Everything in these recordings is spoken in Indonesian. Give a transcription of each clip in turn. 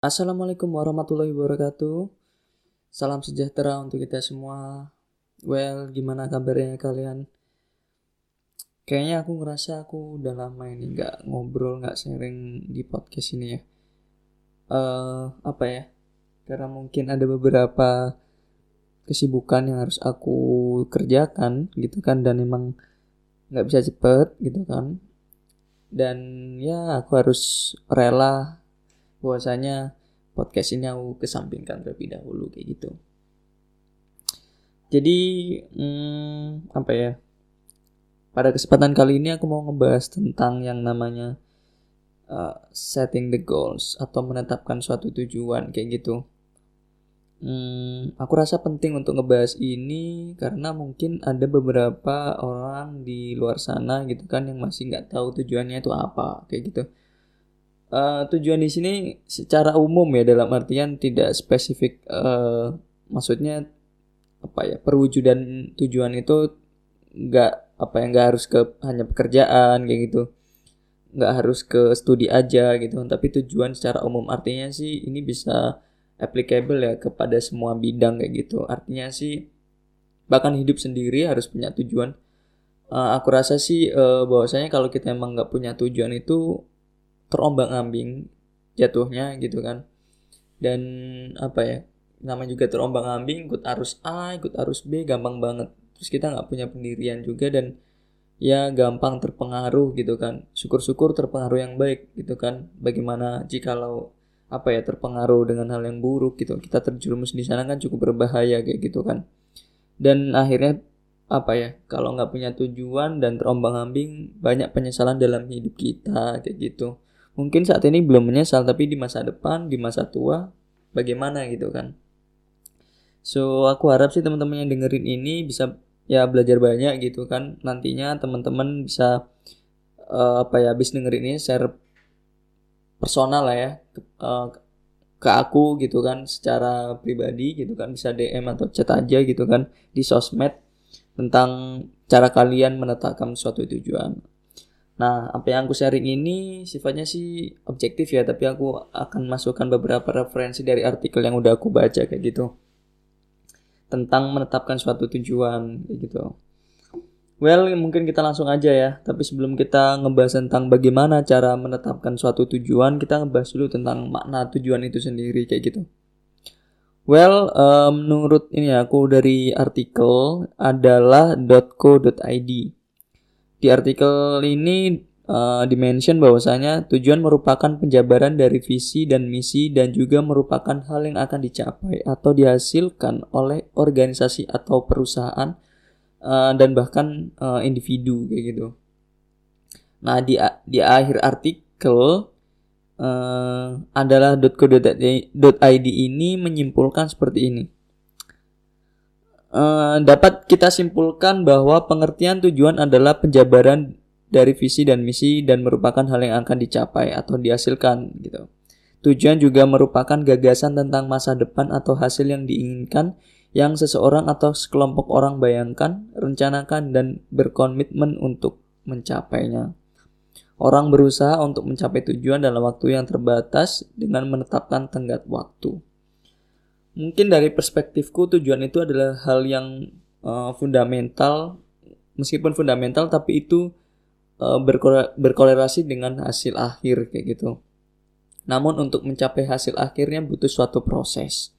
Assalamualaikum warahmatullahi wabarakatuh. Salam sejahtera untuk kita semua. Well, gimana kabarnya kalian? Kayaknya aku ngerasa aku udah lama ini nggak ngobrol, nggak sharing di podcast ini ya. Uh, apa ya? Karena mungkin ada beberapa kesibukan yang harus aku kerjakan gitu kan dan emang nggak bisa cepet gitu kan dan ya aku harus rela bahwasanya podcast ini aku kesampingkan terlebih dahulu kayak gitu. Jadi hmm, apa ya? Pada kesempatan kali ini aku mau ngebahas tentang yang namanya uh, setting the goals atau menetapkan suatu tujuan kayak gitu. Hmm, aku rasa penting untuk ngebahas ini karena mungkin ada beberapa orang di luar sana gitu kan yang masih nggak tahu tujuannya itu apa kayak gitu uh, tujuan di sini secara umum ya dalam artian tidak spesifik uh, maksudnya apa ya perwujudan tujuan itu nggak apa yang nggak harus ke hanya pekerjaan kayak gitu. Nggak harus ke studi aja gitu. Tapi tujuan secara umum artinya sih ini bisa applicable ya kepada semua bidang kayak gitu. Artinya sih bahkan hidup sendiri harus punya tujuan. Uh, aku rasa sih uh, bahwasanya kalau kita emang nggak punya tujuan itu terombang-ambing jatuhnya gitu kan. Dan apa ya namanya juga terombang-ambing ikut arus A ikut arus B gampang banget. Terus kita nggak punya pendirian juga dan ya gampang terpengaruh gitu kan. Syukur-syukur terpengaruh yang baik gitu kan. Bagaimana jikalau apa ya terpengaruh dengan hal yang buruk gitu. Kita terjerumus di sana kan cukup berbahaya kayak gitu kan. Dan akhirnya apa ya kalau nggak punya tujuan dan terombang-ambing banyak penyesalan dalam hidup kita kayak gitu mungkin saat ini belum menyesal tapi di masa depan di masa tua bagaimana gitu kan? So aku harap sih teman-teman yang dengerin ini bisa ya belajar banyak gitu kan. Nantinya teman-teman bisa uh, apa ya habis dengerin ini share personal lah ya uh, ke aku gitu kan secara pribadi gitu kan. Bisa DM atau chat aja gitu kan di sosmed tentang cara kalian menetapkan suatu tujuan Nah, apa yang aku sharing ini sifatnya sih objektif ya, tapi aku akan masukkan beberapa referensi dari artikel yang udah aku baca kayak gitu. Tentang menetapkan suatu tujuan kayak gitu. Well, mungkin kita langsung aja ya. Tapi sebelum kita ngebahas tentang bagaimana cara menetapkan suatu tujuan, kita ngebahas dulu tentang makna tujuan itu sendiri kayak gitu. Well, um, menurut ini aku dari artikel adalah .co.id di artikel ini uh, dimention bahwasanya tujuan merupakan penjabaran dari visi dan misi dan juga merupakan hal yang akan dicapai atau dihasilkan oleh organisasi atau perusahaan uh, dan bahkan uh, individu kayak gitu. Nah di di akhir artikel uh, adalah .co.id ini menyimpulkan seperti ini. Uh, dapat kita simpulkan bahwa pengertian tujuan adalah penjabaran dari visi dan misi dan merupakan hal yang akan dicapai atau dihasilkan gitu. Tujuan juga merupakan gagasan tentang masa depan atau hasil yang diinginkan yang seseorang atau sekelompok orang bayangkan, rencanakan dan berkomitmen untuk mencapainya. Orang berusaha untuk mencapai tujuan dalam waktu yang terbatas dengan menetapkan tenggat waktu mungkin dari perspektifku tujuan itu adalah hal yang uh, fundamental meskipun fundamental tapi itu uh, berkolerasi dengan hasil akhir kayak gitu. Namun untuk mencapai hasil akhirnya butuh suatu proses.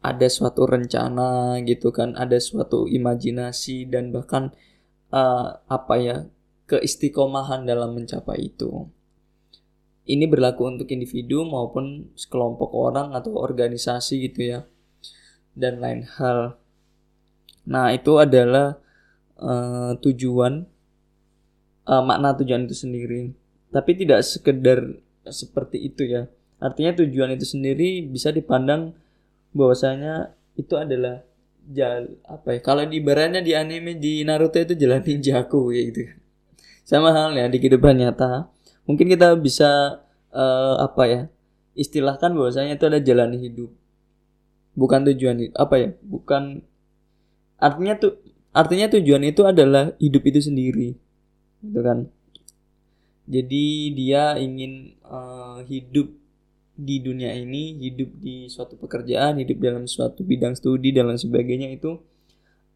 Ada suatu rencana gitu kan, ada suatu imajinasi dan bahkan uh, apa ya keistiqomahan dalam mencapai itu. Ini berlaku untuk individu maupun sekelompok orang atau organisasi gitu ya. Dan lain hal. Nah, itu adalah uh, tujuan uh, makna tujuan itu sendiri. Tapi tidak sekedar seperti itu ya. artinya tujuan itu sendiri bisa dipandang bahwasanya itu adalah jal apa ya kalau di baratnya di anime di Naruto itu jalan ninjaku kayak gitu sama halnya di kehidupan nyata mungkin kita bisa uh, apa ya istilahkan bahwasanya itu ada jalan hidup. Bukan tujuan apa ya bukan artinya tuh artinya tujuan itu adalah hidup itu sendiri gitu kan. Jadi dia ingin uh, hidup di dunia ini hidup di suatu pekerjaan hidup dalam suatu bidang studi dan sebagainya itu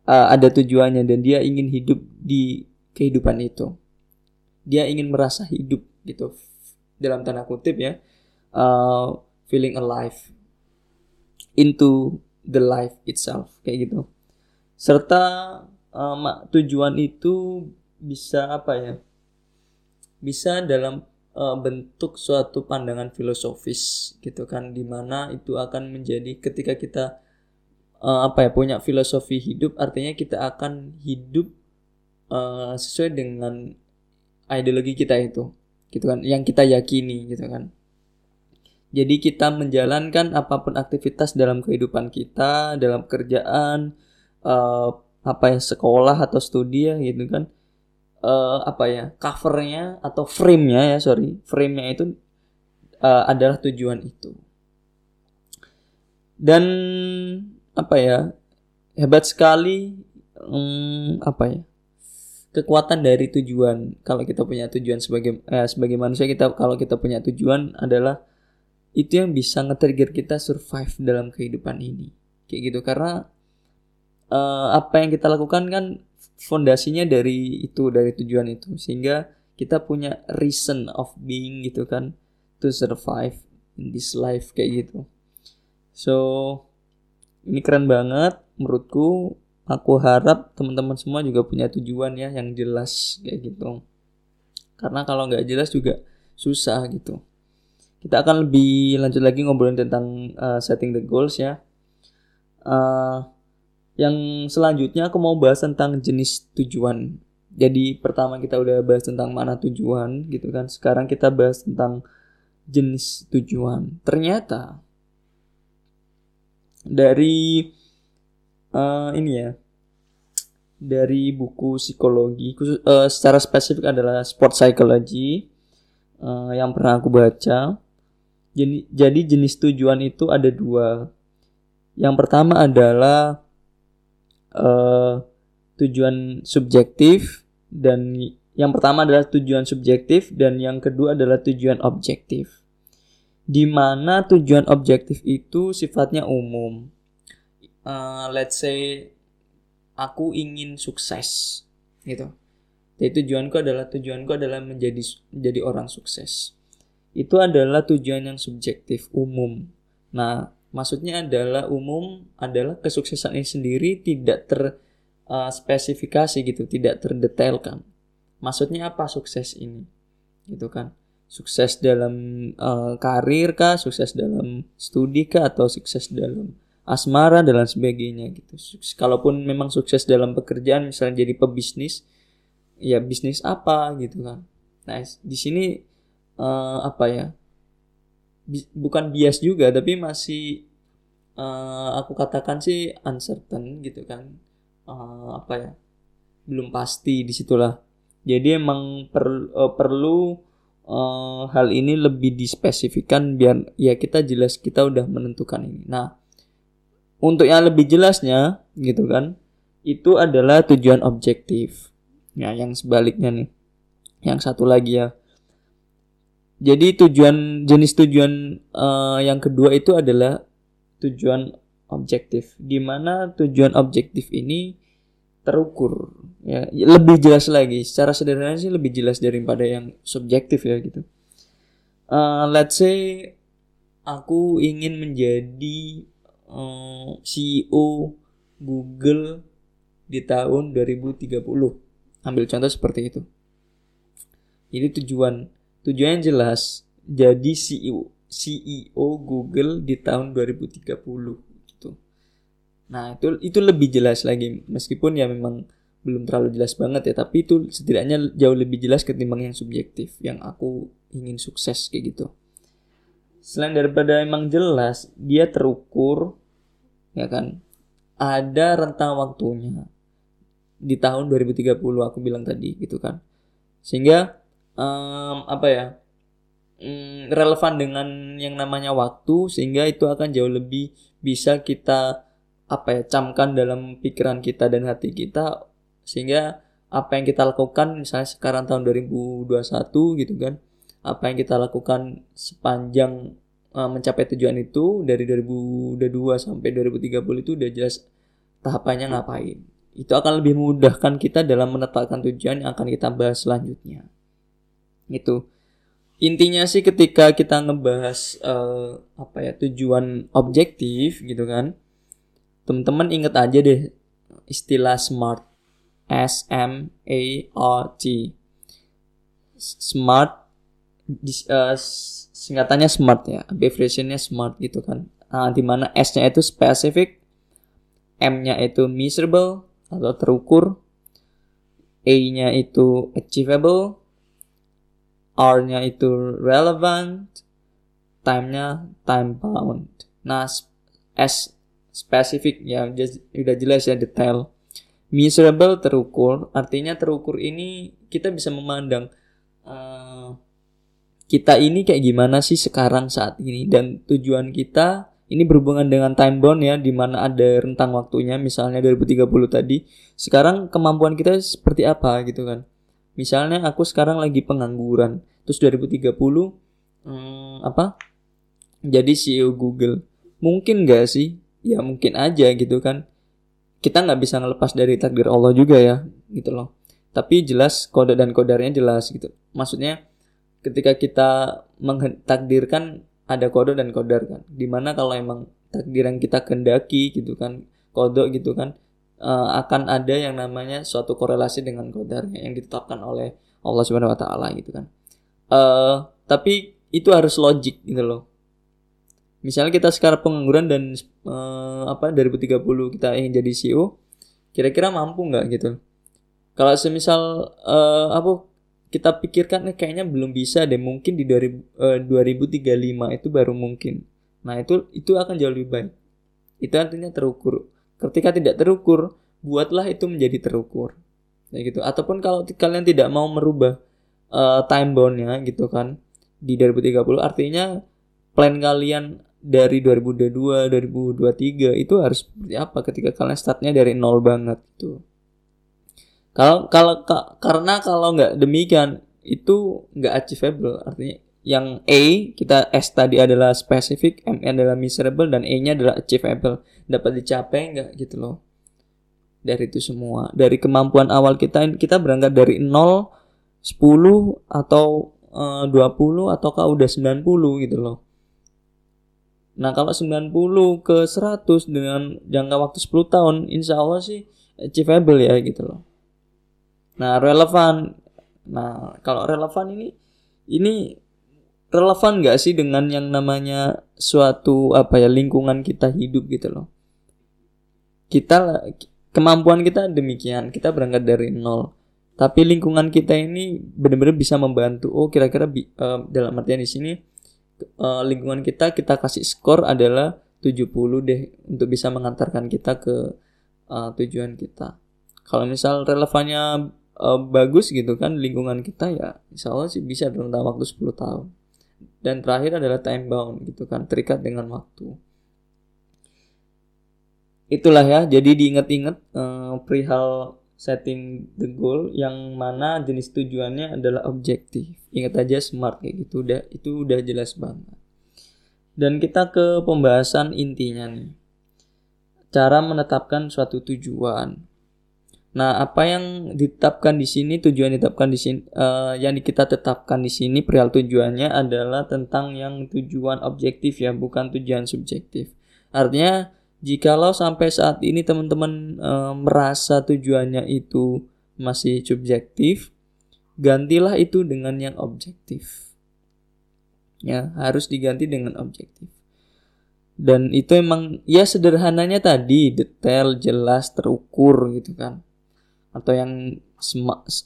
uh, ada tujuannya dan dia ingin hidup di kehidupan itu. Dia ingin merasa hidup gitu. Dalam tanda kutip ya uh, feeling alive into the life itself kayak gitu. Serta uh, tujuan itu bisa apa ya? Bisa dalam uh, bentuk suatu pandangan filosofis gitu kan di mana itu akan menjadi ketika kita uh, apa ya punya filosofi hidup artinya kita akan hidup uh, sesuai dengan ideologi kita itu gitu kan yang kita yakini gitu kan. Jadi kita menjalankan apa pun aktivitas dalam kehidupan kita dalam kerjaan uh, apa ya sekolah atau studi ya gitu kan. Uh, apa ya covernya atau frame-nya ya sorry frame-nya itu uh, adalah tujuan itu. Dan apa ya hebat sekali um, apa ya kekuatan dari tujuan. Kalau kita punya tujuan sebagai eh, sebagai manusia kita kalau kita punya tujuan adalah itu yang bisa nge-trigger kita survive dalam kehidupan ini. Kayak gitu. Karena uh, apa yang kita lakukan kan fondasinya dari itu dari tujuan itu. Sehingga kita punya reason of being gitu kan to survive in this life kayak gitu. So ini keren banget menurutku aku harap teman-teman semua juga punya tujuan ya yang jelas kayak gitu karena kalau nggak jelas juga susah gitu kita akan lebih lanjut lagi ngobrolin tentang uh, setting the goals ya uh, yang selanjutnya aku mau bahas tentang jenis tujuan. Jadi pertama kita udah bahas tentang mana tujuan gitu kan. Sekarang kita bahas tentang jenis tujuan. Ternyata dari uh, ini ya dari buku psikologi khusus uh, secara spesifik adalah sport psychology uh, yang pernah aku baca. Jadi, jadi jenis tujuan itu ada dua. Yang pertama adalah uh, tujuan subjektif dan yang pertama adalah tujuan subjektif dan yang kedua adalah tujuan objektif. Di mana tujuan objektif itu sifatnya umum. Uh, let's say aku ingin sukses gitu. Jadi tujuanku adalah tujuanku adalah menjadi menjadi orang sukses. Itu adalah tujuan yang subjektif umum. Nah, maksudnya adalah umum adalah kesuksesan ini sendiri tidak terspesifikasi uh, gitu, tidak terdetailkan. Maksudnya apa sukses ini? Gitu kan. Sukses dalam uh, karir kah, sukses dalam studi kah atau sukses dalam asmara dan lain sebagainya gitu. Kalaupun memang sukses dalam pekerjaan misalnya jadi pebisnis, ya bisnis apa gitu kan. Nah, di sini uh, apa ya? bukan bias juga tapi masih uh, aku katakan sih uncertain gitu kan uh, apa ya belum pasti di situlah jadi emang per, uh, perlu uh, hal ini lebih dispesifikkan biar ya kita jelas kita udah menentukan ini nah untuk yang lebih jelasnya gitu kan itu adalah tujuan objektif ya yang sebaliknya nih yang satu lagi ya jadi tujuan jenis tujuan uh, yang kedua itu adalah tujuan objektif, di mana tujuan objektif ini terukur. Ya, lebih jelas lagi. Secara sederhana sih lebih jelas daripada yang subjektif ya gitu. Uh, let's say aku ingin menjadi eh, CEO Google di tahun 2030. Ambil contoh seperti itu. Ini tujuan Tujuannya jelas, jadi CEO CEO Google di tahun 2030 gitu. Nah, itu itu lebih jelas lagi meskipun ya memang belum terlalu jelas banget ya, tapi itu setidaknya jauh lebih jelas ketimbang yang subjektif yang aku ingin sukses kayak gitu. selain daripada emang jelas dia terukur ya kan? Ada rentang waktunya. Di tahun 2030 aku bilang tadi gitu kan. Sehingga um, apa ya um, relevan dengan yang namanya waktu sehingga itu akan jauh lebih bisa kita apa ya camkan dalam pikiran kita dan hati kita. Sehingga apa yang kita lakukan misalnya sekarang tahun 2021 gitu kan. Apa yang kita lakukan sepanjang uh, mencapai tujuan itu dari 2022 sampai 2030 itu udah jelas tahapannya ngapain. Itu akan lebih memudahkan kita dalam menetapkan tujuan yang akan kita bahas selanjutnya. Itu intinya sih ketika kita ngebahas uh, apa ya tujuan objektif gitu kan. Teman-teman inget aja deh istilah SMART. S M A R T. Smart uh, singkatannya smart ya abbreviationnya smart gitu kan. Nah, di mana S-nya itu specific M-nya itu miserable atau terukur A-nya itu achievable R-nya itu relevant time-nya time bound. Nah S specific ya udah jelas ya detail. Miserable terukur artinya terukur ini kita bisa memandang kita ini kayak gimana sih sekarang saat ini? Dan tujuan kita ini berhubungan dengan time bound ya di mana ada rentang waktunya misalnya 2030 tadi. Sekarang kemampuan kita seperti apa gitu kan? Misalnya aku sekarang lagi pengangguran terus 2030 hmm, apa? Jadi CEO Google. Mungkin gak sih? Ya mungkin aja gitu kan. Kita nggak bisa ngelepas dari takdir Allah juga ya gitu loh. Tapi jelas kode dan kodarnya jelas gitu. Maksudnya ketika kita mengtakdirkan ada kodok dan kodar kan. Di mana kalau emang takdir yang kita kendaki gitu kan kodok gitu kan uh, akan ada yang namanya suatu korelasi dengan kodarnya yang ditetapkan oleh Allah Subhanahu Wa Taala gitu kan. Uh, tapi itu harus logik gitu loh. Misalnya kita sekarang pengangguran dan uh, apa 2030 kita ingin jadi CEO kira-kira mampu nggak gitu? Kalau semisal uh, apa kita pikirkan eh, kayaknya belum bisa deh mungkin di 2000, eh, 2035 itu baru mungkin. Nah itu itu akan jauh lebih baik. Itu artinya terukur. Ketika tidak terukur buatlah itu menjadi terukur. Ya gitu. Ataupun kalau kalian tidak mau merubah uh, time boundnya gitu kan di 2030 artinya plan kalian dari 2022 2023 itu harus seperti apa ketika kalian startnya dari nol banget itu kalau kalau ka, karena kalau nggak demikian itu nggak achievable artinya yang A kita S tadi adalah specific, M adalah miserable dan E-nya adalah achievable. Dapat dicapai nggak gitu loh. Dari itu semua, dari kemampuan awal kita kita berangkat dari 0 10 atau eh, uh, 20 ataukah udah 90 gitu loh. Nah, kalau 90 ke 100 dengan jangka waktu 10 tahun, insya Allah sih achievable ya gitu loh. Nah, relevan. Nah, kalau relevan ini ini relevan nggak sih dengan yang namanya suatu apa ya lingkungan kita hidup gitu loh. Kita kemampuan kita demikian, kita berangkat dari nol. Tapi lingkungan kita ini benar-benar bisa membantu. Oh, kira-kira uh, dalam artian di sini uh, lingkungan kita kita kasih skor adalah 70 deh untuk bisa mengantarkan kita ke uh, tujuan kita. Kalau misal relevannya uh, bagus gitu kan lingkungan kita ya insya Allah sih bisa dalam waktu 10 tahun. Dan terakhir adalah time bound gitu kan terikat dengan waktu. Itulah ya jadi diingat-ingat uh, perihal setting the goal yang mana jenis tujuannya adalah objektif. Ingat aja smart kayak gitu udah itu udah jelas banget. Dan kita ke pembahasan intinya nih. Cara menetapkan suatu tujuan Nah, apa yang ditetapkan di sini, tujuan ditetapkan di sini, uh, yang kita tetapkan di sini perihal tujuannya adalah tentang yang tujuan objektif ya, bukan tujuan subjektif. Artinya, jikalau sampai saat ini teman-teman uh, merasa tujuannya itu masih subjektif, gantilah itu dengan yang objektif. Ya, harus diganti dengan objektif. Dan itu emang ya sederhananya tadi detail, jelas, terukur gitu kan atau yang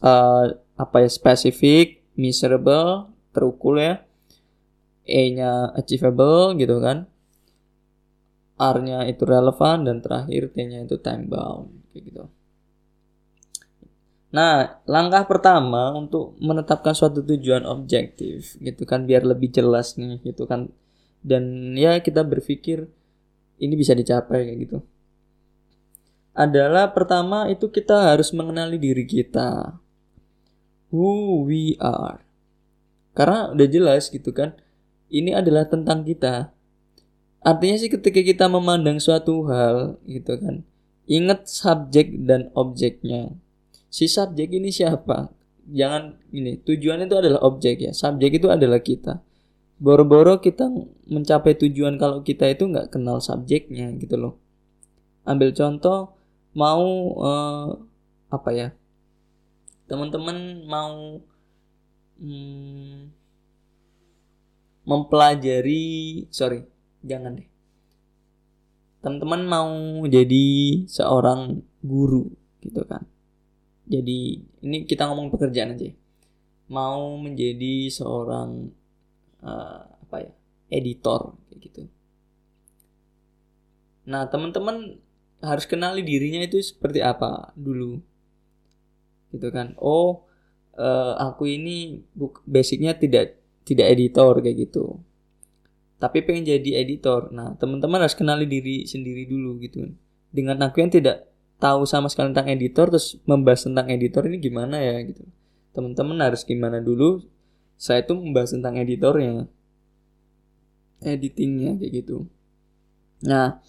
uh, apa ya spesifik, miserable, terukur ya. E-nya achievable gitu kan R-nya itu relevan dan terakhir T-nya itu time bound kayak gitu Nah, langkah pertama untuk menetapkan suatu tujuan objektif gitu kan biar lebih jelas nih gitu kan. Dan ya kita berpikir ini bisa dicapai kayak gitu. Adalah pertama itu kita harus mengenali diri kita. Who we are. Karena udah jelas gitu kan. Ini adalah tentang kita. Artinya sih ketika kita memandang suatu hal gitu kan. Ingat subjek dan objeknya si subjek ini siapa jangan ini tujuan itu adalah objek ya subjek itu adalah kita boro-boro kita mencapai tujuan kalau kita itu nggak kenal subjeknya gitu loh ambil contoh mau uh, apa ya teman-teman mau hmm, mempelajari sorry jangan deh. Teman-teman mau jadi seorang guru gitu kan. Jadi ini kita ngomong pekerjaan aja. Mau menjadi seorang uh, apa ya editor kayak gitu. Nah teman-teman harus kenali dirinya itu seperti apa dulu. Gitu kan. Oh uh, aku ini basicnya tidak tidak editor kayak gitu. Tapi pengen jadi editor. Nah teman-teman harus kenali diri sendiri dulu gitu. Dengan aku yang tidak tahu sama sekali tentang editor terus membahas tentang editor ini gimana ya gitu. Teman-teman harus gimana dulu saya tuh membahas tentang editornya editingnya kayak gitu. Nah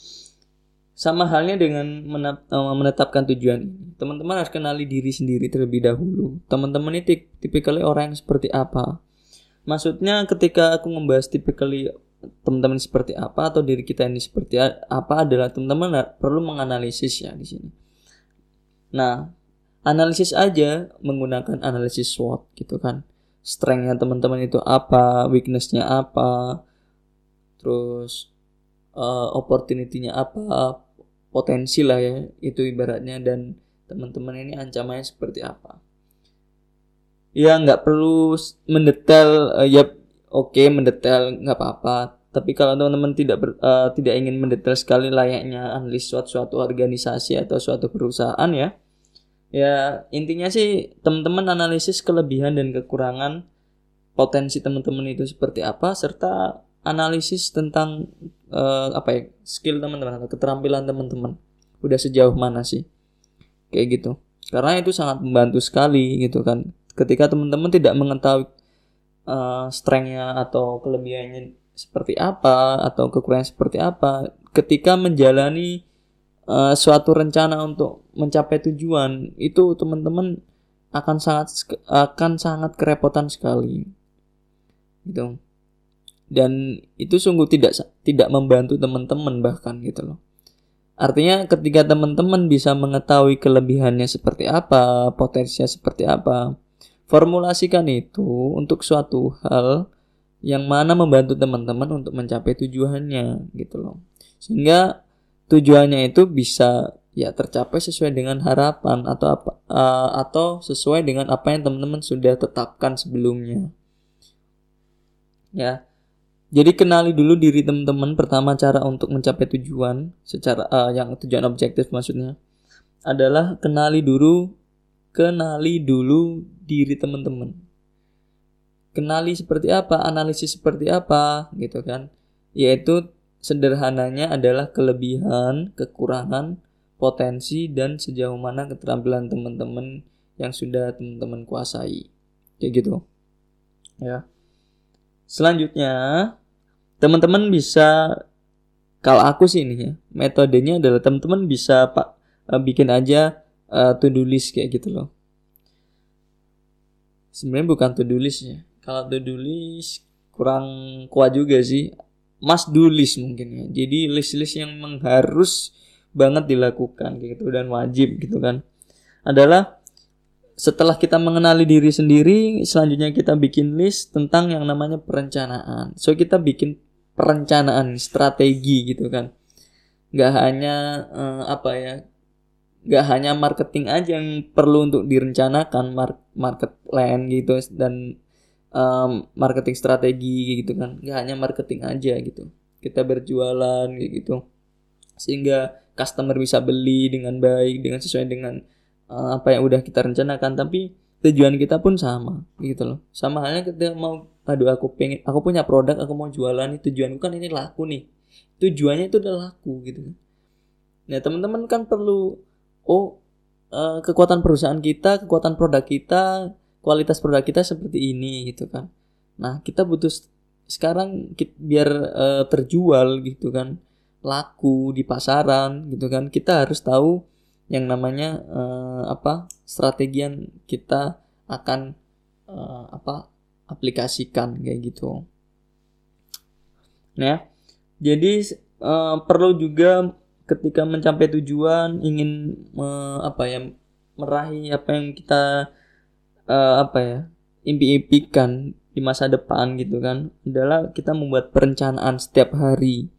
sama halnya dengan eh, menetapkan tujuan ini teman-teman harus kenali diri sendiri terlebih dahulu teman-teman ini tipikalnya orang yang seperti apa maksudnya ketika aku membahas tipikalnya teman-teman seperti apa atau diri kita ini seperti apa adalah teman-teman perlu menganalisis ya di sini. Nah, analisis aja menggunakan analisis SWOT gitu kan. Strengthnya teman-teman itu apa, weaknessnya apa, terus uh, opportunity-nya apa, potensi lah ya itu ibaratnya dan teman-teman ini ancamannya seperti apa. Ya nggak perlu mendetail uh, ya oke okay, mendetail nggak apa-apa tapi kalau teman-teman tidak ber, uh, tidak ingin mendetail sekali layaknya analis suatu suatu organisasi atau suatu perusahaan ya ya intinya sih teman-teman analisis kelebihan dan kekurangan potensi teman-teman itu seperti apa serta analisis tentang uh, apa ya skill teman-teman atau keterampilan teman-teman. Udah sejauh mana sih? Kayak gitu. Karena itu sangat membantu sekali gitu kan. Ketika teman-teman tidak mengetahui uh, strengthnya atau kelebihannya seperti apa atau kekurangan seperti apa ketika menjalani uh, suatu rencana untuk mencapai tujuan itu teman-teman akan sangat akan sangat kerepotan sekali. Gitu dan itu sungguh tidak tidak membantu teman-teman bahkan gitu loh artinya ketika teman-teman bisa mengetahui kelebihannya seperti apa potensinya seperti apa Formulasikan itu untuk suatu hal yang mana membantu teman-teman untuk mencapai tujuannya gitu loh. Sehingga tujuannya itu bisa ya tercapai sesuai dengan harapan atau apa uh, atau sesuai dengan apa yang teman-teman sudah tetapkan sebelumnya. Ya. Jadi kenali dulu diri teman-teman pertama cara untuk mencapai tujuan secara uh, yang tujuan objektif maksudnya adalah kenali dulu kenali dulu diri teman-teman. Kenali seperti apa, analisis seperti apa, gitu kan. Yaitu sederhananya adalah kelebihan, kekurangan, potensi, dan sejauh mana keterampilan teman-teman yang sudah teman-teman kuasai. Kayak gitu. Ya. Selanjutnya, teman-teman bisa kalau aku sih ini ya, metodenya adalah teman-teman bisa Pak eh, bikin aja uh, to do list kayak gitu loh. Sebenarnya bukan to do list ya. Kalau to do list kurang kuat juga sih. Must do list mungkin ya. Jadi list-list yang mengharus banget dilakukan gitu dan wajib gitu kan. Adalah setelah kita mengenali diri sendiri selanjutnya kita bikin list tentang yang namanya perencanaan. So kita bikin perencanaan strategi gitu kan. Nggak hanya uh, apa ya gak hanya marketing aja yang perlu untuk direncanakan market plan gitu dan um, marketing strategi gitu kan. Nggak hanya marketing aja gitu. Kita berjualan gitu. Sehingga customer bisa beli dengan baik dengan sesuai dengan uh, apa yang udah kita rencanakan. Tapi tujuan kita pun sama gitu loh. Sama halnya kita mau aduh aku pengen aku punya produk aku mau jualan nih tujuanku kan ini laku nih. Tujuannya itu udah laku gitu nah teman-teman kan perlu oh uh, kekuatan perusahaan kita kekuatan produk kita kualitas produk kita seperti ini gitu kan. Nah kita butuh sekarang kita, biar uh, terjual gitu kan laku di pasaran gitu kan kita harus tahu yang namanya uh, apa strategi yang kita akan uh, apa aplikasikan kayak gitu. Nah jadi uh, perlu juga ketika mencapai tujuan ingin uh, apa ya meraih apa yang kita uh, apa ya impi-impikan di masa depan gitu kan adalah kita membuat perencanaan setiap hari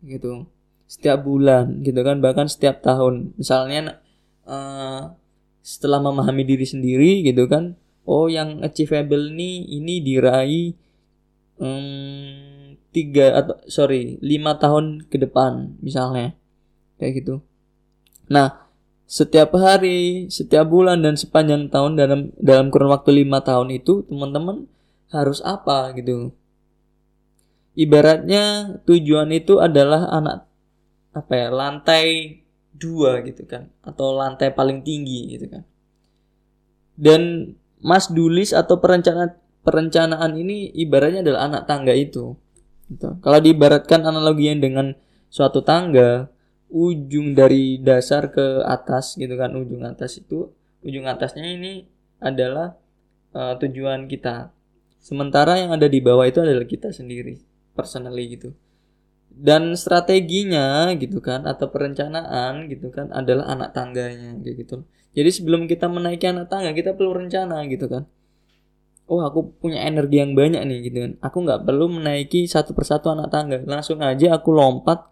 gitu setiap bulan gitu kan bahkan setiap tahun. Misalnya uh, setelah memahami diri sendiri gitu kan oh yang achievable nih ini diraih um, tiga atau sorry lima tahun ke depan misalnya. Kayak gitu. Nah setiap hari setiap bulan dan sepanjang tahun dalam dalam kurun waktu lima tahun itu teman-teman harus apa gitu? Ibaratnya tujuan itu adalah anak apa ya lantai dua gitu kan atau lantai paling tinggi gitu kan dan Mas Dulis atau perencanaan perencanaan ini ibaratnya adalah anak tangga itu gitu. kalau diibaratkan analoginya dengan suatu tangga ujung dari dasar ke atas gitu kan ujung atas itu ujung atasnya ini adalah uh, tujuan kita Sementara yang ada di bawah itu adalah kita sendiri, personally gitu. Dan strateginya gitu kan atau perencanaan gitu kan adalah anak tangganya gitu. Jadi sebelum kita menaiki anak tangga kita perlu rencana gitu kan. Oh aku punya energi yang banyak nih gitu kan. Aku nggak perlu menaiki satu persatu anak tangga. Langsung aja aku lompat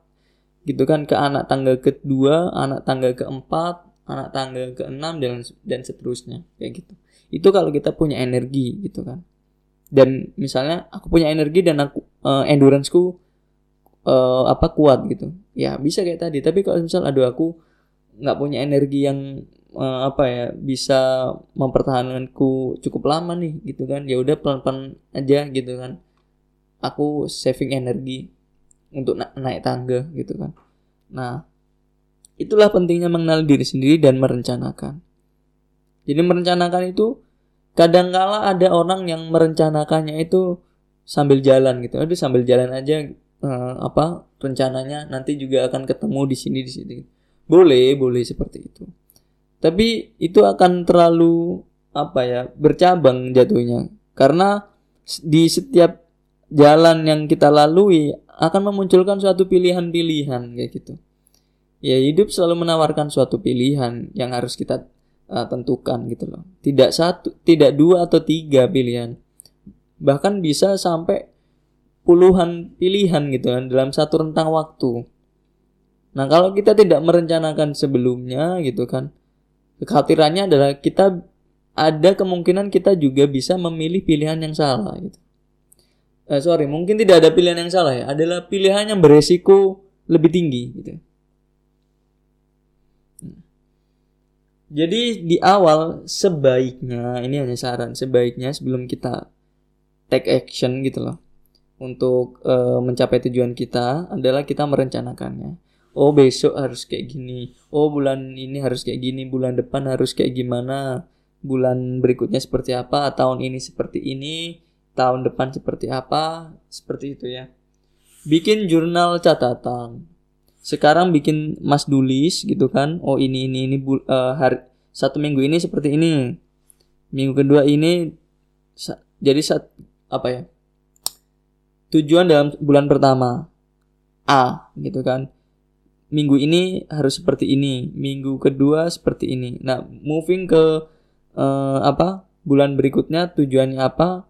gitu kan ke anak tangga kedua, anak tangga keempat, anak tangga keenam dan dan seterusnya kayak gitu. Itu kalau kita punya energi gitu kan dan misalnya aku punya energi dan aku uh, enduranceku uh, apa kuat gitu. Ya bisa kayak tadi. Tapi kalau misal aduh aku nggak punya energi yang uh, apa ya bisa mempertahankanku cukup lama nih gitu kan. Ya udah pelan-pelan aja gitu kan. Aku saving energi untuk na naik tangga gitu kan. Nah itulah pentingnya mengenal diri sendiri dan merencanakan. Jadi merencanakan itu kadangkala ada orang yang merencanakannya itu sambil jalan gitu. Aduh sambil jalan aja uh, apa rencananya nanti juga akan ketemu di sini di sini boleh boleh seperti itu tapi itu akan terlalu apa ya bercabang jatuhnya karena di setiap jalan yang kita lalui akan memunculkan suatu pilihan-pilihan kayak gitu ya hidup selalu menawarkan suatu pilihan yang harus kita uh, tentukan gitu loh. Tidak satu, tidak dua atau tiga pilihan. Bahkan bisa sampai puluhan pilihan gitu kan dalam satu rentang waktu. Nah, kalau kita tidak merencanakan sebelumnya gitu kan, kekhawatirannya adalah kita ada kemungkinan kita juga bisa memilih pilihan yang salah gitu. Eh, sorry, mungkin tidak ada pilihan yang salah ya, adalah pilihan yang beresiko lebih tinggi gitu. Jadi di awal sebaiknya ini hanya saran sebaiknya sebelum kita take action gitu loh untuk uh, mencapai tujuan kita adalah kita merencanakannya. Oh besok harus kayak gini. Oh bulan ini harus kayak gini. Bulan depan harus kayak gimana. Bulan berikutnya seperti apa. Tahun ini seperti ini. Tahun depan seperti apa. Seperti itu ya. Bikin jurnal catatan sekarang bikin mas dulis gitu kan oh ini ini ini uh, hari satu minggu ini seperti ini minggu kedua ini jadi saat apa ya tujuan dalam bulan pertama. A gitu kan. Minggu ini harus seperti ini minggu kedua seperti ini. Nah moving ke uh, apa bulan berikutnya tujuannya apa?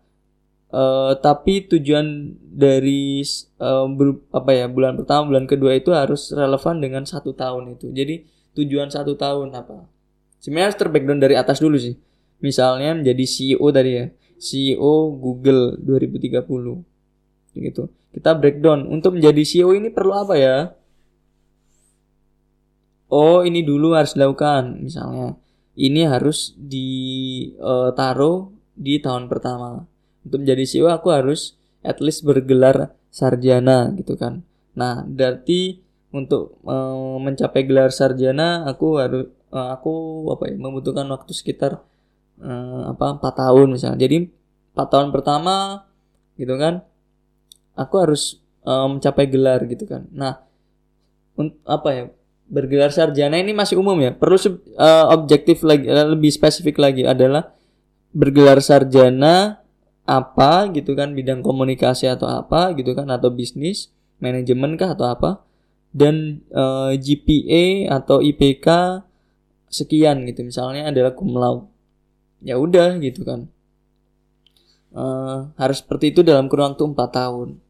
Uh, tapi tujuan dari uh, apa ya bulan pertama bulan kedua itu harus relevan dengan satu tahun itu. Jadi tujuan satu tahun apa? Sebenarnya harus terbackground dari atas dulu sih. Misalnya menjadi CEO tadi ya. CEO Google 2030 gitu. Kita breakdown. Untuk menjadi CEO ini perlu apa ya? Oh ini dulu harus dilakukan. Misalnya ini harus ditaruh eh, di tahun pertama. Untuk menjadi CEO aku harus at least bergelar sarjana gitu kan. Nah berarti untuk uh, mencapai gelar sarjana aku harus uh, aku apa ya membutuhkan waktu sekitar apa empat tahun misalnya. Jadi empat tahun pertama gitu kan aku harus uh, mencapai gelar gitu kan. Nah apa ya bergelar sarjana ini masih umum ya. Perlu uh, objektif lagi lebih spesifik lagi adalah bergelar sarjana apa gitu kan bidang komunikasi atau apa gitu kan atau bisnis manajemen kah atau apa dan uh, eh, GPA atau IPK sekian gitu. Misalnya adalah cum laude. Ya udah gitu kan. Uh, harus seperti itu dalam kurun waktu 4 tahun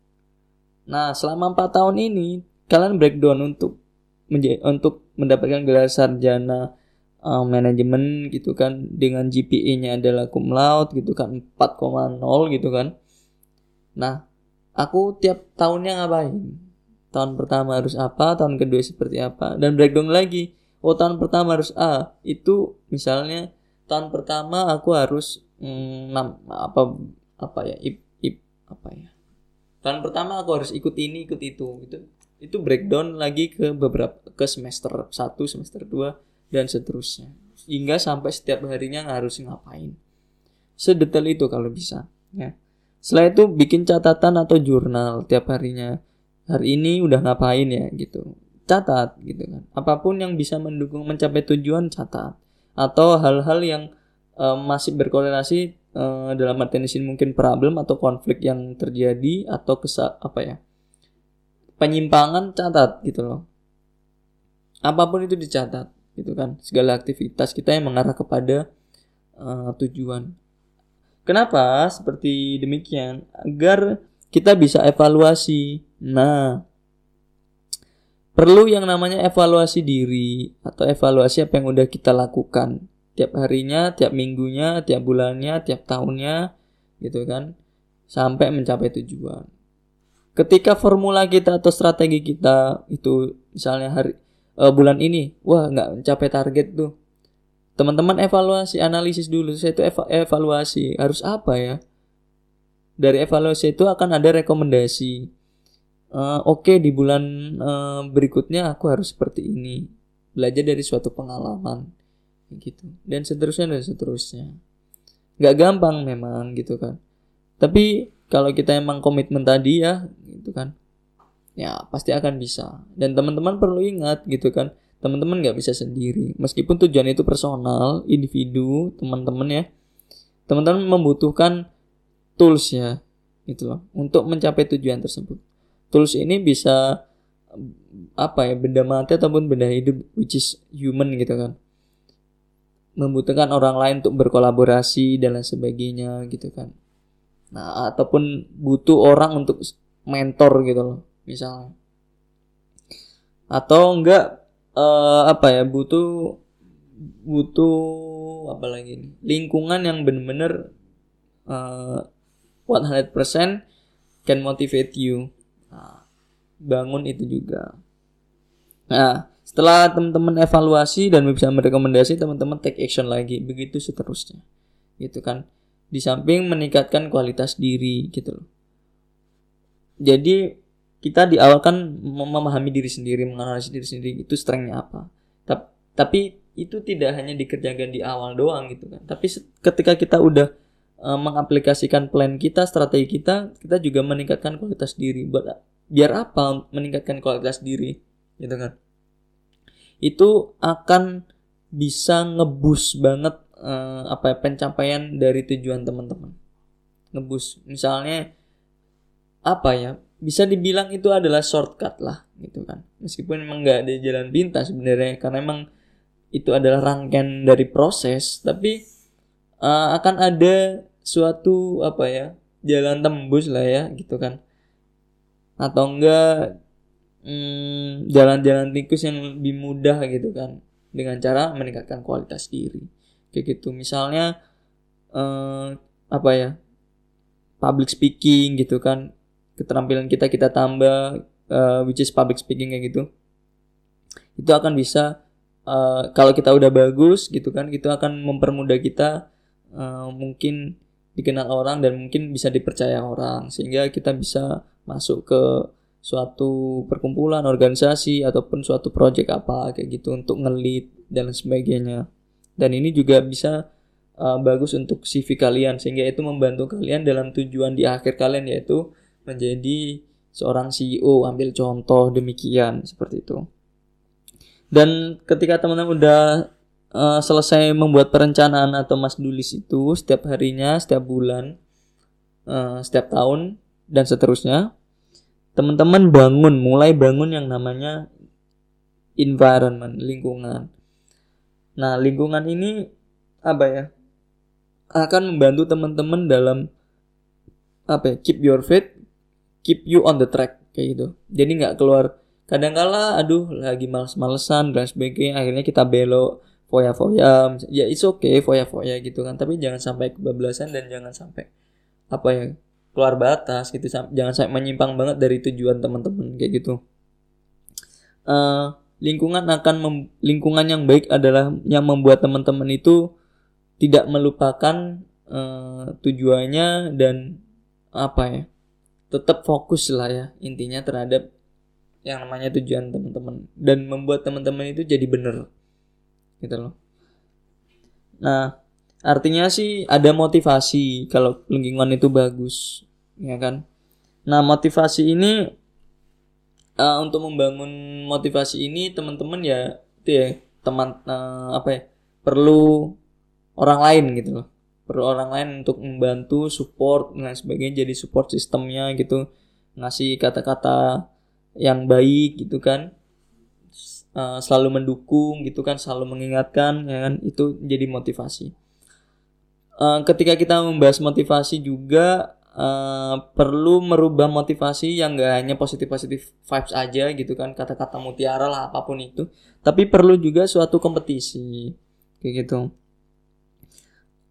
nah selama 4 tahun ini kalian breakdown untuk untuk mendapatkan gelar sarjana uh, manajemen gitu kan dengan GPA-nya adalah cum laude gitu kan 4,0 gitu kan. Nah aku tiap tahunnya ngapain? Tahun pertama harus apa, tahun kedua seperti apa, dan breakdown lagi. Oh tahun pertama harus A, itu misalnya tahun pertama aku harus hmm, apa apa ya ip, ip apa ya tahun pertama aku harus ikut ini ikut itu itu itu breakdown lagi ke beberapa ke semester 1 semester 2 dan seterusnya. Hingga sampai setiap harinya harus ngapain. Sedetail itu kalau bisa ya. Setelah itu bikin catatan atau jurnal tiap harinya. Hari ini udah ngapain ya gitu. Catat gitu kan. Apa pun yang bisa mendukung mencapai tujuan catat. Atau hal-hal yang uh, masih berkorelasi uh, dalam artian sini mungkin problem atau konflik yang terjadi atau kesa apa ya penyimpangan catat gitu loh. Apa pun itu dicatat gitu kan segala aktivitas kita yang mengarah kepada uh, tujuan. Kenapa seperti demikian? Agar kita bisa evaluasi. Nah, perlu yang namanya evaluasi diri atau evaluasi apa yang udah kita lakukan tiap harinya, tiap minggunya, tiap bulannya, tiap tahunnya, gitu kan, sampai mencapai tujuan. Ketika formula kita atau strategi kita itu misalnya hari uh, bulan ini, wah nggak mencapai target tuh, teman-teman evaluasi, analisis dulu. Saya itu eva evaluasi harus apa ya? dari evaluasi itu akan ada rekomendasi. Uh, Oke okay, di bulan uh, berikutnya aku harus seperti ini. Belajar dari suatu pengalaman, gitu. Dan seterusnya dan seterusnya. Gak gampang memang gitu kan. Tapi kalau kita emang komitmen tadi ya, gitu kan, ya pasti akan bisa. Dan teman-teman perlu ingat gitu kan, teman-teman nggak bisa sendiri. Meskipun tujuan itu personal, individu, teman-teman ya, teman-teman membutuhkan tools ya gitu loh untuk mencapai tujuan tersebut tools ini bisa apa ya benda mati ataupun benda hidup which is human gitu kan membutuhkan orang lain untuk berkolaborasi dan lain sebagainya gitu kan nah ataupun butuh orang untuk mentor gitu loh misalnya atau enggak uh, apa ya butuh butuh apa lagi nih lingkungan yang benar-benar uh, 100% can motivate you. Nah, bangun itu juga. Nah, setelah teman-teman evaluasi dan bisa merekomendasi, teman-teman take action lagi. Begitu seterusnya. Gitu kan. Di samping meningkatkan kualitas diri gitu loh. Jadi kita di awal kan memahami diri sendiri, menganalisis diri sendiri itu strengthnya apa. Tapi itu tidak hanya dikerjakan di awal doang gitu kan. Tapi ketika kita udah uh, mengaplikasikan plan kita, strategi kita, kita juga meningkatkan kualitas diri. Biar apa meningkatkan kualitas diri, gitu kan? Itu akan bisa ngebus banget uh, apa ya, pencapaian dari tujuan teman-teman. Ngebus, misalnya apa ya? Bisa dibilang itu adalah shortcut lah, gitu kan? Meskipun emang nggak ada jalan pintas sebenarnya, karena emang itu adalah rangkaian dari proses, tapi uh, akan ada suatu apa ya jalan tembus lah ya gitu kan atau enggak hmm, jalan-jalan tikus yang lebih mudah gitu kan. Dengan cara meningkatkan kualitas diri. Kayak gitu. Misalnya eh, apa ya public speaking gitu kan. Keterampilan kita kita tambah uh, which is public speaking kayak gitu. Itu akan bisa uh, kalau kita udah bagus gitu kan itu akan mempermudah kita uh, mungkin dikenal orang dan mungkin bisa dipercaya orang. Sehingga kita bisa masuk ke suatu perkumpulan organisasi ataupun suatu project apa kayak gitu untuk ngelit dan sebagainya. Dan ini juga bisa uh, bagus untuk CV kalian sehingga itu membantu kalian dalam tujuan di akhir kalian yaitu menjadi seorang CEO ambil contoh demikian seperti itu. Dan ketika teman-teman udah uh, selesai membuat perencanaan atau mas dulis itu setiap harinya setiap bulan uh, setiap tahun dan seterusnya teman-teman bangun mulai bangun yang namanya environment lingkungan. Nah lingkungan ini apa ya? Akan membantu teman-teman dalam apa ya? Keep your faith keep you on the track kayak gitu. Jadi nggak keluar kadang-kala aduh lagi males-malesan dan sebagainya akhirnya kita belok foya-foya ya it's okay foya-foya gitu kan. Tapi jangan sampai kebablasan dan jangan sampai apa ya keluar batas gitu jangan sampai menyimpang banget dari tujuan teman-teman kayak gitu. Uh, lingkungan akan mem, lingkungan yang baik adalah yang membuat teman-teman itu tidak melupakan uh, tujuannya dan apa ya tetap fokus lah ya intinya terhadap yang namanya tujuan teman-teman dan membuat teman-teman itu jadi bener gitu loh. Nah artinya sih ada motivasi kalau lingkungan itu bagus ya kan? Nah motivasi ini uh, untuk membangun motivasi ini teman-teman ya itu ya teman uh, apa ya perlu orang lain gitu loh. Perlu orang lain untuk membantu support dan sebagainya jadi support sistemnya gitu. Ngasih kata-kata yang baik gitu kan. Uh, selalu mendukung gitu kan selalu mengingatkan ya kan? Itu jadi motivasi uh, ketika kita membahas motivasi juga uh, perlu merubah motivasi yang gak hanya positif positif vibes aja gitu kan kata-kata mutiara lah apa pun itu. Tapi perlu juga suatu kompetisi kayak gitu.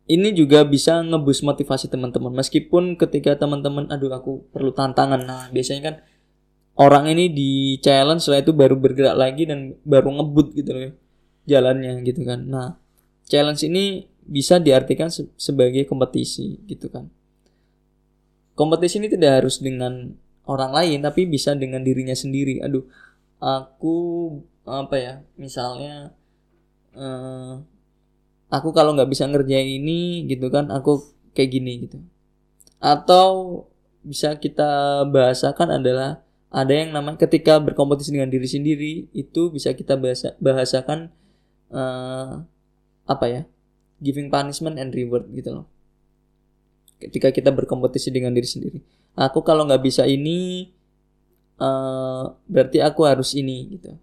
Ini juga bisa ngebus motivasi teman-teman. Meskipun ketika teman-teman aduh aku perlu tantangan. Nah biasanya kan orang ini di challenge setelah itu baru bergerak lagi dan baru ngebut gitu loh jalannya gitu kan. Nah challenge ini bisa diartikan se sebagai kompetisi gitu kan. Kompetisi ini tidak harus dengan orang lain tapi bisa dengan dirinya sendiri. Aduh aku apa ya misalnya uh, aku kalau nggak bisa ngerjain ini gitu kan aku kayak gini gitu. Atau bisa kita bahasakan adalah ada yang namanya ketika berkompetisi dengan diri sendiri itu bisa kita bahasa bahasakan uh, apa ya giving punishment and reward gitu loh. Ketika kita berkompetisi dengan diri sendiri. Aku kalau nggak bisa ini uh, berarti aku harus ini gitu.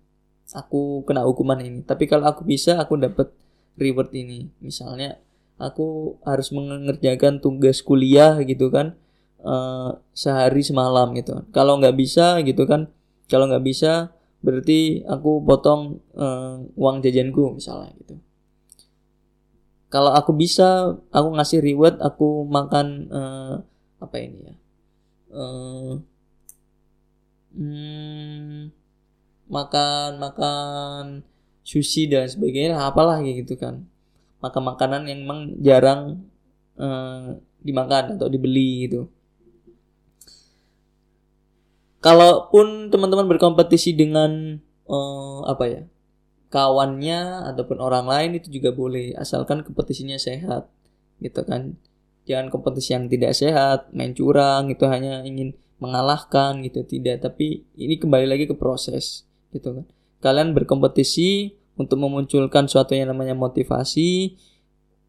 Aku kena hukuman ini. Tapi kalau aku bisa aku dapat reward ini. Misalnya aku harus mengerjakan tugas kuliah gitu kan uh, sehari semalam gitu. Kalau nggak bisa gitu kan kalau nggak bisa berarti aku potong uh, uang jajanku misalnya gitu kalau aku bisa aku ngasih reward aku makan uh, apa ini ya? Uh, hmm, makan makan sushi dan sebagainya apalah gitu kan. Makan makanan yang memang jarang uh, dimakan atau dibeli gitu. Kalaupun teman-teman berkompetisi dengan uh, apa ya kawannya ataupun orang lain itu juga boleh asalkan kompetisinya sehat gitu kan. Jangan kompetisi yang tidak sehat main curang itu hanya ingin mengalahkan gitu. Tidak tapi ini kembali lagi ke proses gitu kan. Kalian berkompetisi untuk memunculkan suatu yang namanya motivasi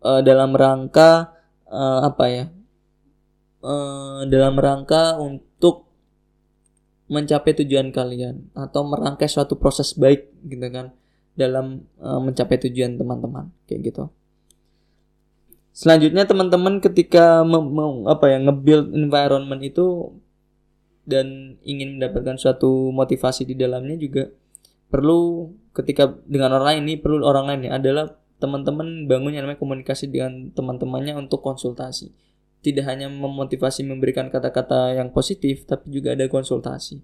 uh, dalam rangka uh, apa ya uh, dalam rangka untuk mencapai tujuan kalian atau merangkai suatu proses baik gitu kan dalam uh, mencapai tujuan teman-teman kayak gitu. Selanjutnya teman-teman ketika mau apa ya nge-build environment itu dan ingin mendapatkan suatu motivasi di dalamnya juga perlu ketika dengan orang lain ini perlu orang lain ya adalah teman-teman bangun yang namanya komunikasi dengan teman-temannya untuk konsultasi. tidak hanya memotivasi memberikan kata-kata yang positif tapi juga ada konsultasi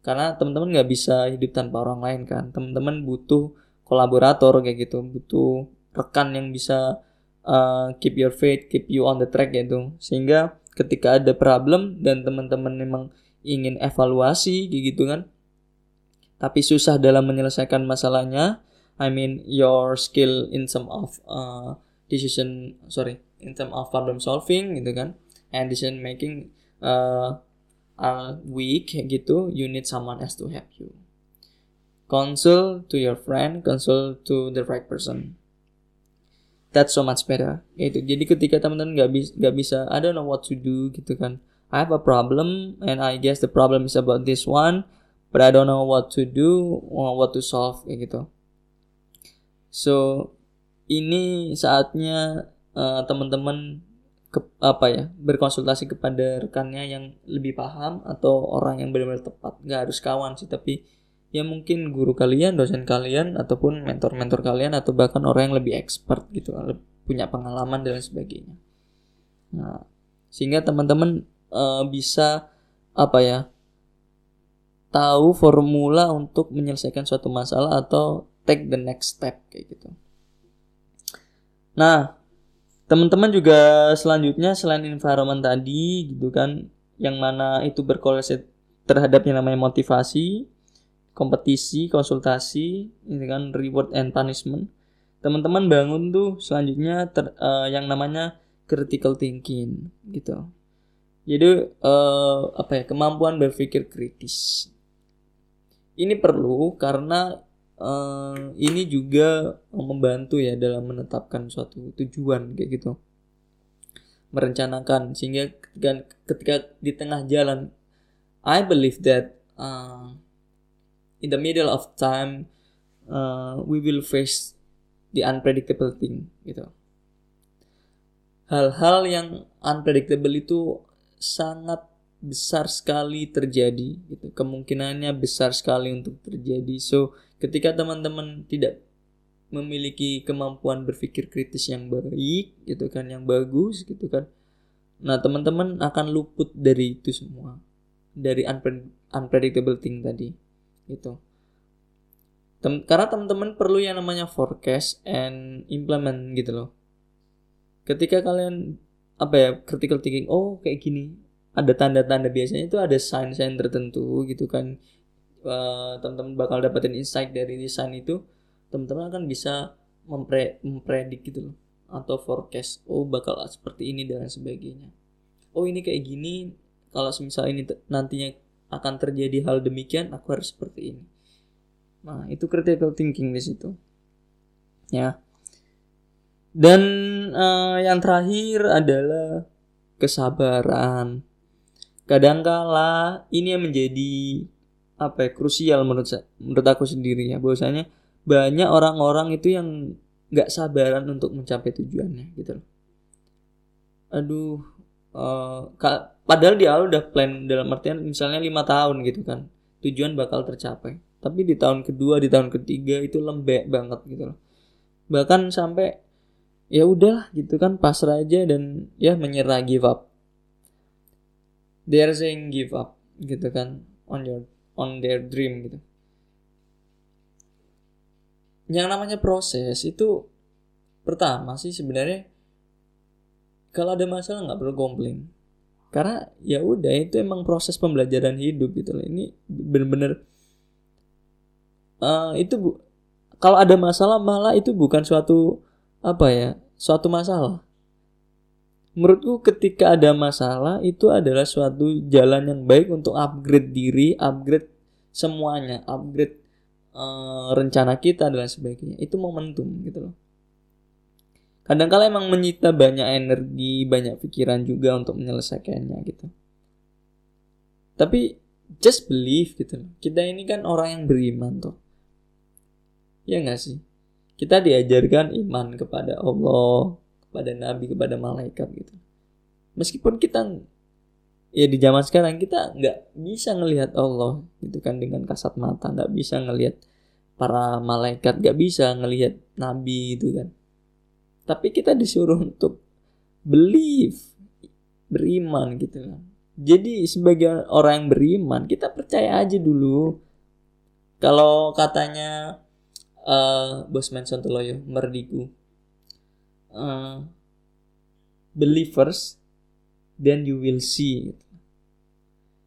karena teman-teman nggak bisa hidup tanpa orang lain kan. Teman-teman butuh kolaborator kayak gitu. Butuh rekan yang bisa uh, keep your faith keep you on the track gitu. Sehingga ketika ada problem dan teman-teman memang ingin evaluasi kayak gitu kan tapi susah dalam menyelesaikan masalahnya I mean your skill in some of uh, decision sorry in term of problem solving gitu kan and decision making uh, are weak gitu you need someone else to help you. Consult to your friend consult to the right person. That's so much better. Itu. Jadi ketika teman-teman nggak bisa nggak bisa I don't know what to do gitu kan. I have a problem and I guess the problem is about this one but I don't know what to do or what to solve kayak gitu. So ini saatnya uh, teman-teman ke, apa ya berkonsultasi kepada rekannya yang lebih paham atau orang yang benar-benar tepat. Nggak harus kawan sih tapi ya mungkin guru kalian dosen kalian ataupun mentor-mentor kalian atau bahkan orang yang lebih expert gitu punya pengalaman dan sebagainya. Nah sehingga teman-teman uh, bisa apa ya tahu formula untuk menyelesaikan suatu masalah atau take the next step kayak gitu. Nah teman-teman juga selanjutnya selain environment tadi gitu kan yang mana itu berkorelasi terhadap yang namanya motivasi kompetisi konsultasi ini kan reward and punishment. Teman-teman bangun tuh selanjutnya ter, uh, yang namanya critical thinking gitu. Jadi uh, apa ya kemampuan berpikir kritis. Ini perlu karena uh, ini juga membantu ya dalam menetapkan suatu tujuan kayak gitu. Merencanakan sehingga ketika, ketika di tengah jalan I believe that uh, in the middle of time uh, we will face the unpredictable thing gitu. Hal-hal yang unpredictable itu sangat besar sekali terjadi gitu. Kemungkinannya besar sekali untuk terjadi. So ketika teman-teman tidak memiliki kemampuan berpikir kritis yang baik gitu kan yang bagus gitu kan nah teman-teman akan luput dari itu semua. Dari unpredictable thing tadi gitu. Tem karena teman-teman perlu yang namanya forecast and implement gitu loh. Ketika kalian apa ya critical thinking oh kayak gini ada tanda-tanda biasanya itu ada sign-sign tertentu gitu kan uh, teman-teman bakal dapetin insight dari desain itu teman-teman akan bisa mempre mempredik gitu loh atau forecast oh bakal seperti ini dan sebagainya. Oh ini kayak gini kalau misal ini nantinya akan terjadi hal demikian aku harus seperti ini. Nah itu critical thinking di situ. Ya. Dan uh, yang terakhir adalah kesabaran. Kadangkala ini yang menjadi apa ya krusial menurut saya, menurut aku sendiri ya bahwasanya banyak orang-orang itu yang nggak sabaran untuk mencapai tujuannya gitu loh. Aduh, uh, padahal di awal udah plan dalam artian misalnya lima tahun gitu kan tujuan bakal tercapai. Tapi di tahun kedua, di tahun ketiga itu lembek banget gitu loh. Bahkan sampai ya udah gitu kan pasrah aja dan ya menyerah give up they are saying give up gitu kan on your on their dream gitu. Yang namanya proses itu pertama sih sebenarnya kalau ada masalah nggak perlu komplain. Karena ya udah itu emang proses pembelajaran hidup gitu loh. Ini bener-bener uh, itu bu kalau ada masalah malah itu bukan suatu apa ya suatu masalah. Menurutku ketika ada masalah itu adalah suatu jalan yang baik untuk upgrade diri, upgrade semuanya, upgrade uh, rencana kita dan sebagainya. Itu momentum gitu loh. Kadang-kala emang menyita banyak energi, banyak pikiran juga untuk menyelesaikannya gitu. Tapi just believe gitu loh. Kita ini kan orang yang beriman tuh. Ya nggak sih? Kita diajarkan iman kepada Allah, kepada nabi kepada malaikat gitu meskipun kita ya di zaman sekarang kita nggak bisa ngelihat Allah gitu kan dengan kasat mata. Nggak bisa ngelihat para malaikat nggak bisa ngelihat nabi gitu kan. Tapi kita disuruh untuk believe beriman gitu kan. Jadi sebagai orang yang beriman kita percaya aja dulu. Kalau katanya uh, bos Manson Teloyo Merdiku uh, believers then you will see. Gitu.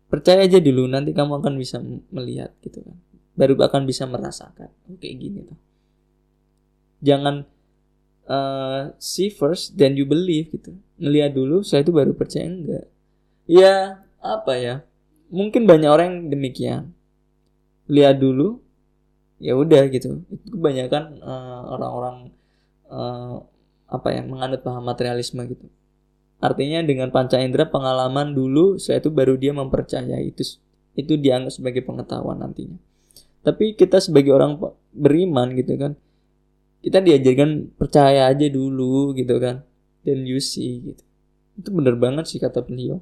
percaya aja dulu nanti kamu akan bisa melihat gitu kan. Baru akan bisa merasakan kayak gini tuh. Jangan uh, see first then you believe gitu. Ngelihat dulu saya itu baru percaya enggak. Ya apa ya? Mungkin banyak orang yang demikian. Lihat dulu ya udah gitu. Itu kebanyakan uh, orang-orang uh, apa ya menganut paham materialisme gitu artinya dengan panca indera pengalaman dulu saya itu baru dia mempercayai. Itu itu dianggap sebagai pengetahuan nantinya. Tapi kita sebagai orang beriman gitu kan kita diajarkan percaya aja dulu gitu kan. Dan you see gitu. Itu bener banget sih kata beliau.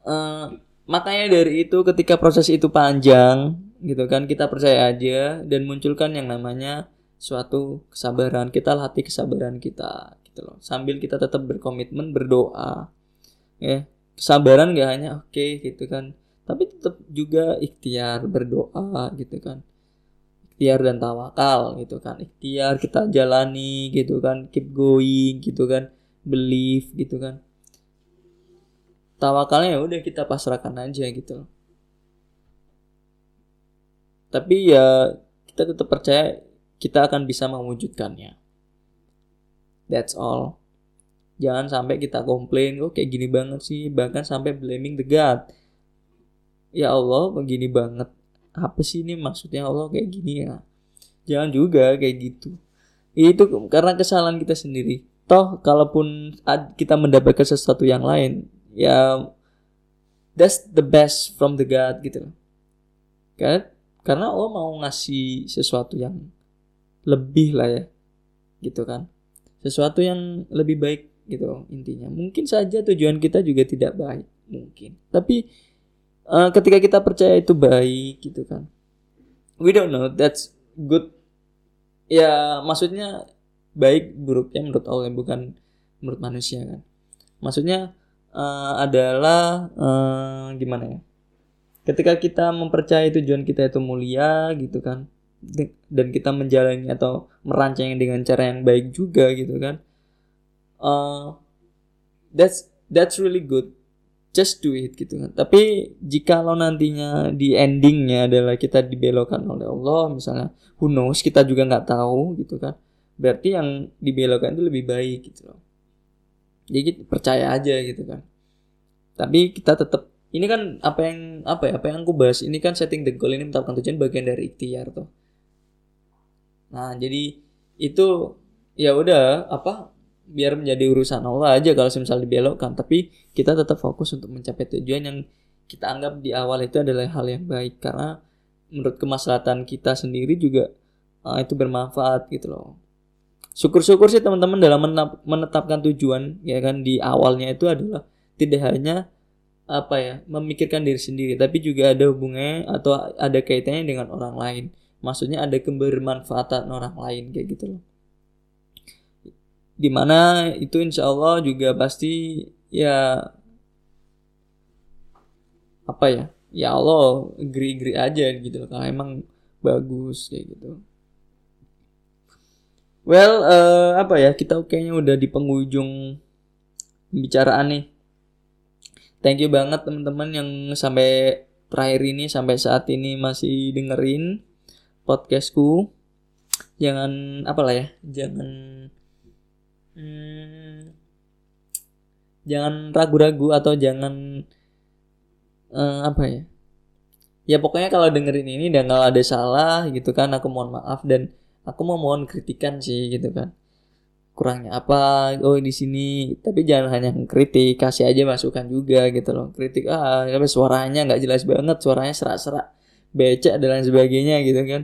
Uh, makanya dari itu ketika proses itu panjang gitu kan kita percaya aja dan munculkan yang namanya suatu kesabaran. Kita latih kesabaran kita gitu loh. Sambil kita tetap berkomitmen berdoa ya. Kesabaran gak hanya oke okay, gitu kan. Tapi tetap juga ikhtiar berdoa gitu kan. Ikhtiar dan tawakal gitu kan. Ikhtiar kita jalani gitu kan. Keep going gitu kan. Believe gitu kan. Tawakalnya ya udah kita pasrahkan aja gitu tapi ya kita tetap percaya kita akan bisa mewujudkannya that's all. Jangan sampai kita komplain kok kayak gini banget sih. Bahkan sampai blaming the God. Ya Allah begini banget. Apa sih ini maksudnya? Allah kayak gini ya? Jangan juga kayak gitu. Itu karena kesalahan kita sendiri. Toh kalaupun kita mendapatkan sesuatu yang lain ya that's the best from the God gitu kan? Karena Allah mau ngasih sesuatu yang lebih lah ya gitu kan sesuatu yang lebih baik gitu intinya. Mungkin saja tujuan kita juga tidak baik mungkin. Tapi uh, ketika kita percaya itu baik gitu kan we don't know that's good. Ya maksudnya baik buruknya menurut Allah bukan menurut manusia kan. Maksudnya uh, adalah uh, gimana ya? Ketika kita mempercayai tujuan kita itu mulia gitu kan, dan kita menjalani atau merancang dengan cara yang baik juga gitu kan, uh, that's that's really good. Just do it gitu kan. Tapi jika lo nantinya di endingnya adalah kita dibelokkan oleh Allah misalnya, who knows kita juga nggak tahu gitu kan. Berarti yang dibelokkan itu lebih baik gitu loh jadi percaya aja gitu kan tapi kita tetap ini kan apa yang apa ya apa yang aku bahas ini kan setting the goal ini menetapkan tujuan bagian dari ikhtiar tuh nah jadi itu ya udah apa biar menjadi urusan Allah aja kalau misalnya dibelokkan. Tapi kita tetap fokus untuk mencapai tujuan yang kita anggap di awal itu adalah hal yang baik. Karena menurut kemaslahatan kita sendiri juga uh, itu bermanfaat gitu loh. Syukur-syukur sih teman-teman dalam menetapkan tujuan ya kan di awalnya itu adalah tidak hanya apa ya memikirkan diri sendiri tapi juga ada hubungannya atau ada kaitannya dengan orang lain maksudnya ada kebermanfaatan orang lain kayak gitu loh di mana itu insya Allah juga pasti ya apa ya ya Allah agree-agree aja gitu loh kalau emang bagus kayak gitu Well, uh, apa ya? Kita kayaknya udah di penghujung pembicaraan nih. Thank you banget teman-teman yang sampai terakhir ini sampai saat ini masih dengerin podcastku. Jangan apa lah ya? Jangan hmm, jangan ragu-ragu atau jangan uh, apa ya? Ya pokoknya kalau dengerin ini dan kalau ada salah gitu kan aku mohon maaf dan aku mau mohon kritikan sih gitu kan kurangnya apa oh di sini tapi jangan hanya kritik kasih aja masukan juga gitu loh kritik ah tapi suaranya nggak jelas banget suaranya serak-serak becek dan lain sebagainya gitu kan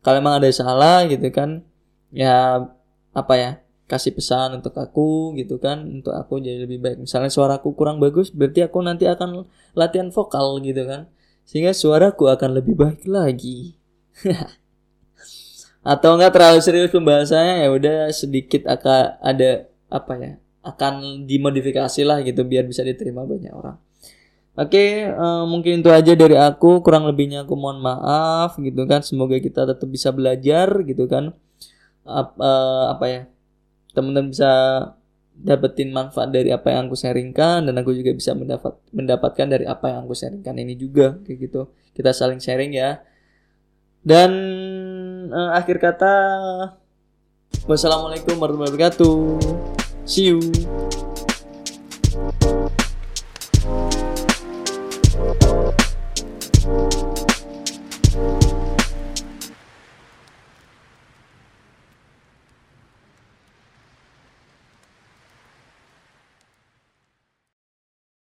kalau emang ada salah gitu kan ya apa ya kasih pesan untuk aku gitu kan untuk aku jadi lebih baik. Misalnya suaraku kurang bagus berarti aku nanti akan latihan vokal gitu kan. Sehingga suaraku akan lebih baik lagi. Atau enggak terlalu serius pembahasannya ya udah sedikit akan ada apa ya akan dimodifikasi lah gitu biar bisa diterima banyak orang Oke, uh, mungkin itu aja dari aku. Kurang lebihnya aku mohon maaf gitu kan. Semoga kita tetap bisa belajar gitu kan. Ap, uh, apa ya? Teman-teman bisa dapetin manfaat dari apa yang aku sharingkan dan aku juga bisa mendapat mendapatkan dari apa yang aku sharingkan ini juga kayak gitu. Kita saling sharing ya. Dan uh, akhir kata wassalamualaikum warahmatullahi wabarakatuh. See you.